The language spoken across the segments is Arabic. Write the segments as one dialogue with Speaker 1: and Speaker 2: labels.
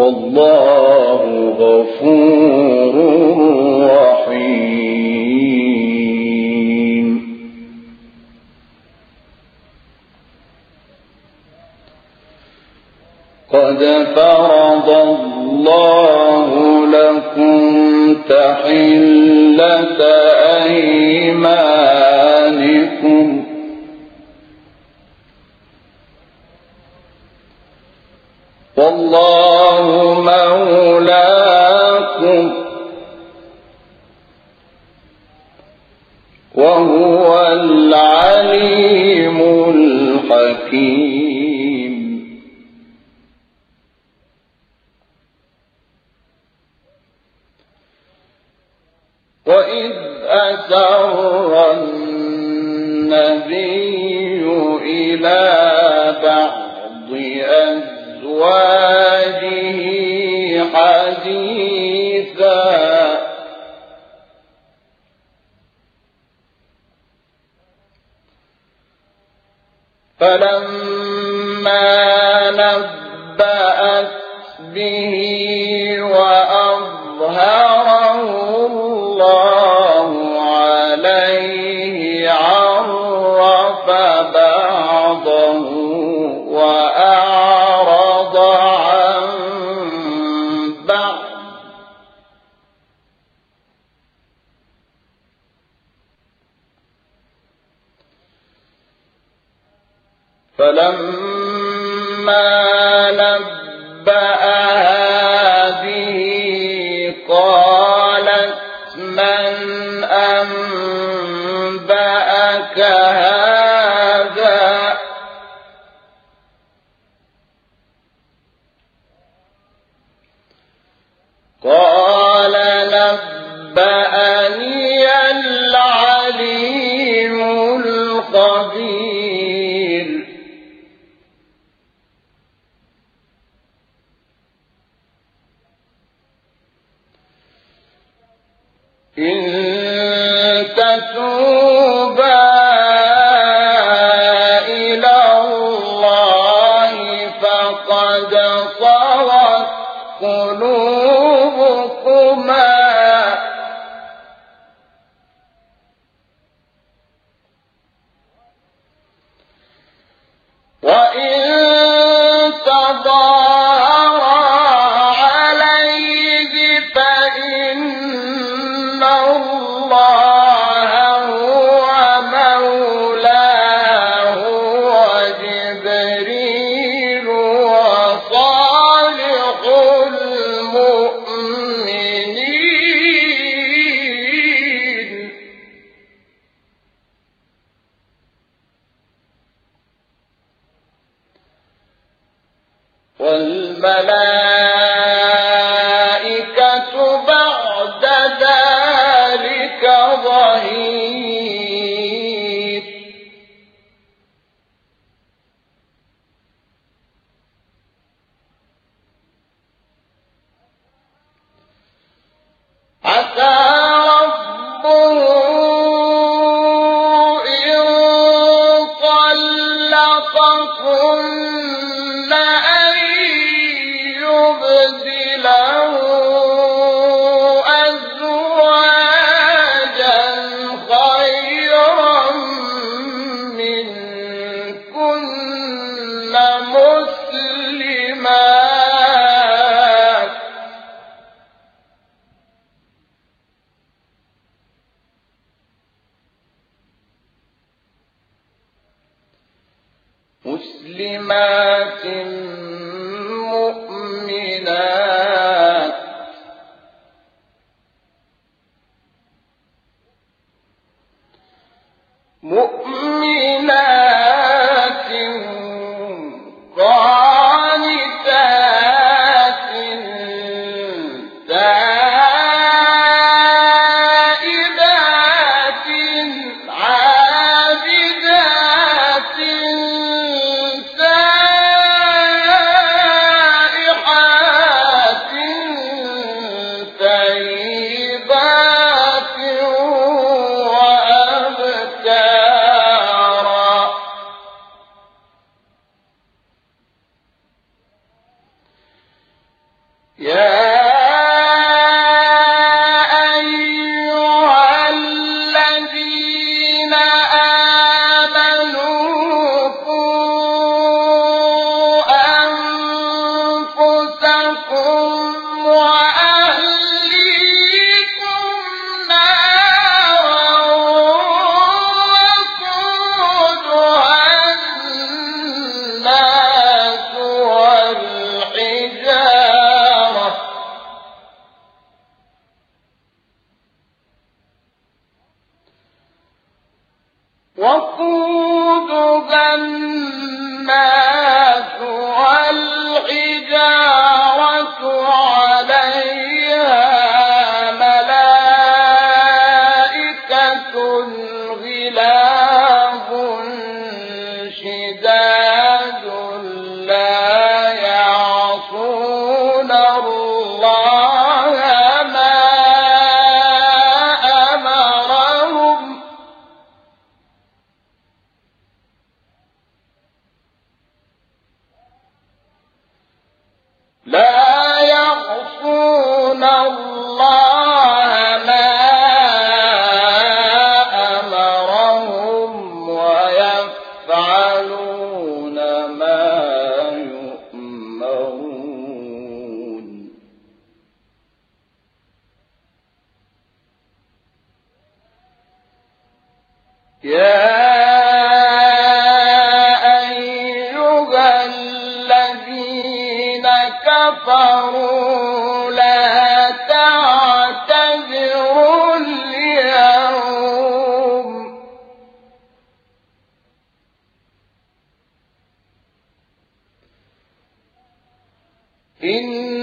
Speaker 1: والله غفور رحيم. والله مولاكم وهو العليم الحكيم. وإذ أسر النبي إلى بعض أزواجه حديثا. فلما نبأت به وأظهره الله عليه عرف بعضه وأعرض فلما فقد رجال لا يعصون الله ما أمرهم. لا يعصون الله فعلوا إن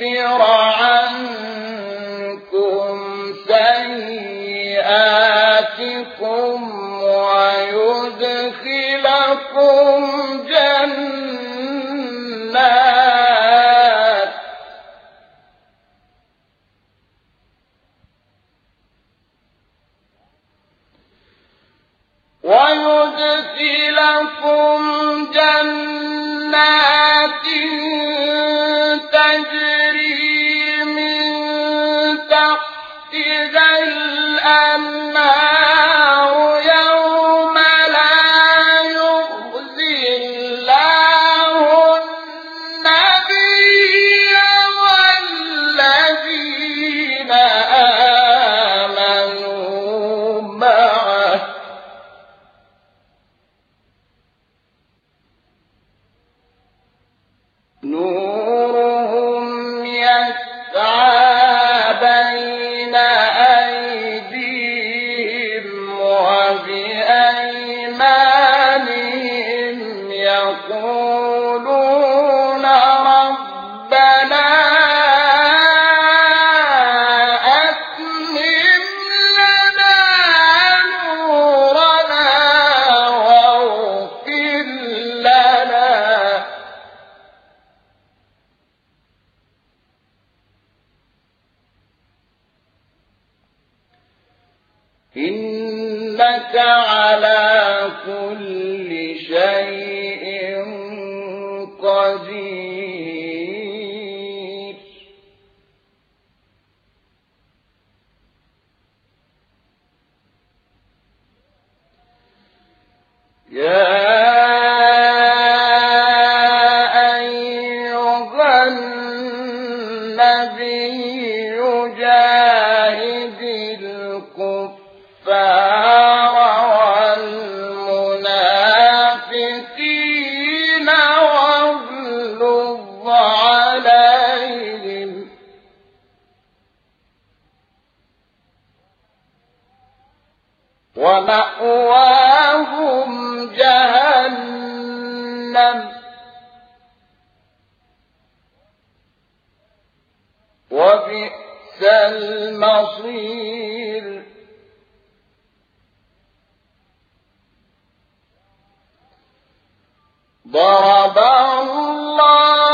Speaker 1: ليكفر no إنك على كل شيء جهنم وبئس المصير. ضرب الله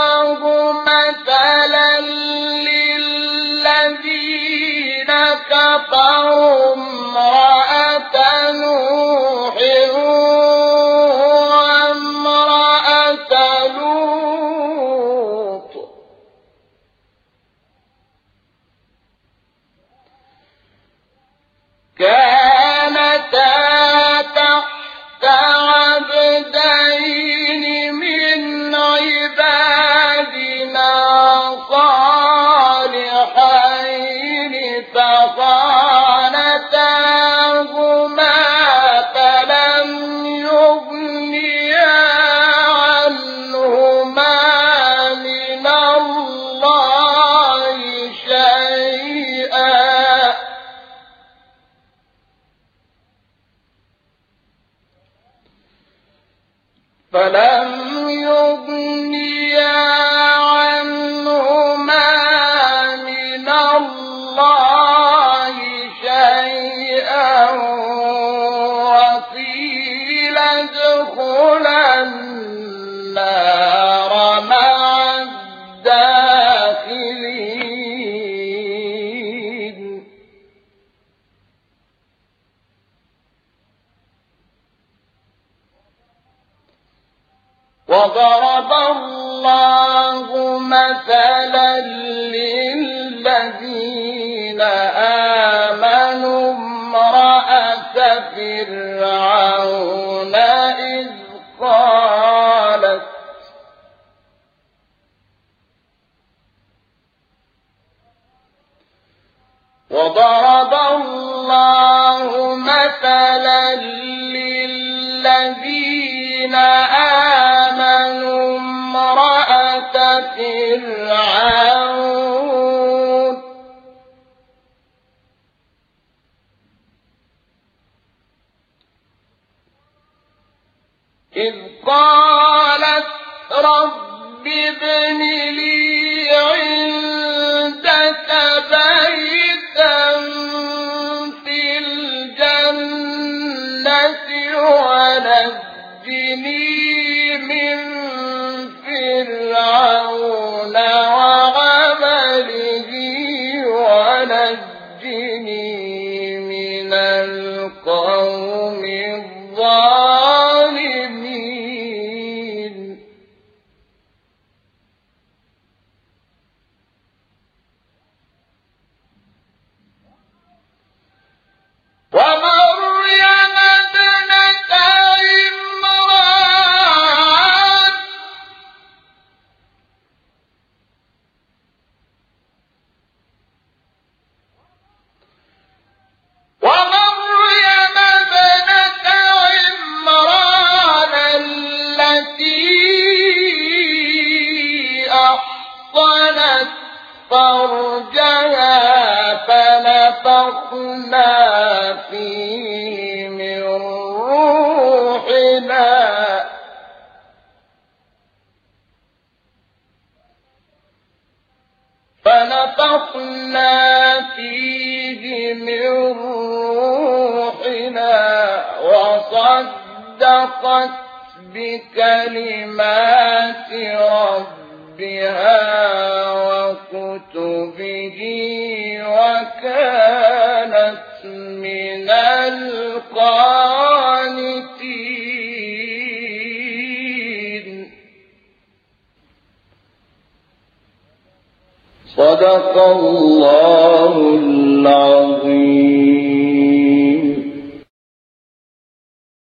Speaker 1: فلم يغنيا عنهما من الله شيئا وقيل ادخلا النار قالت إذ قالت رب ابن لي التي أحصنت فرجها فنفخنا فيه من روحنا. فنفخنا فيه من روحنا وصدقت بكلمات ربها وكتبه وكانت من القانتين. صدق الله العظيم.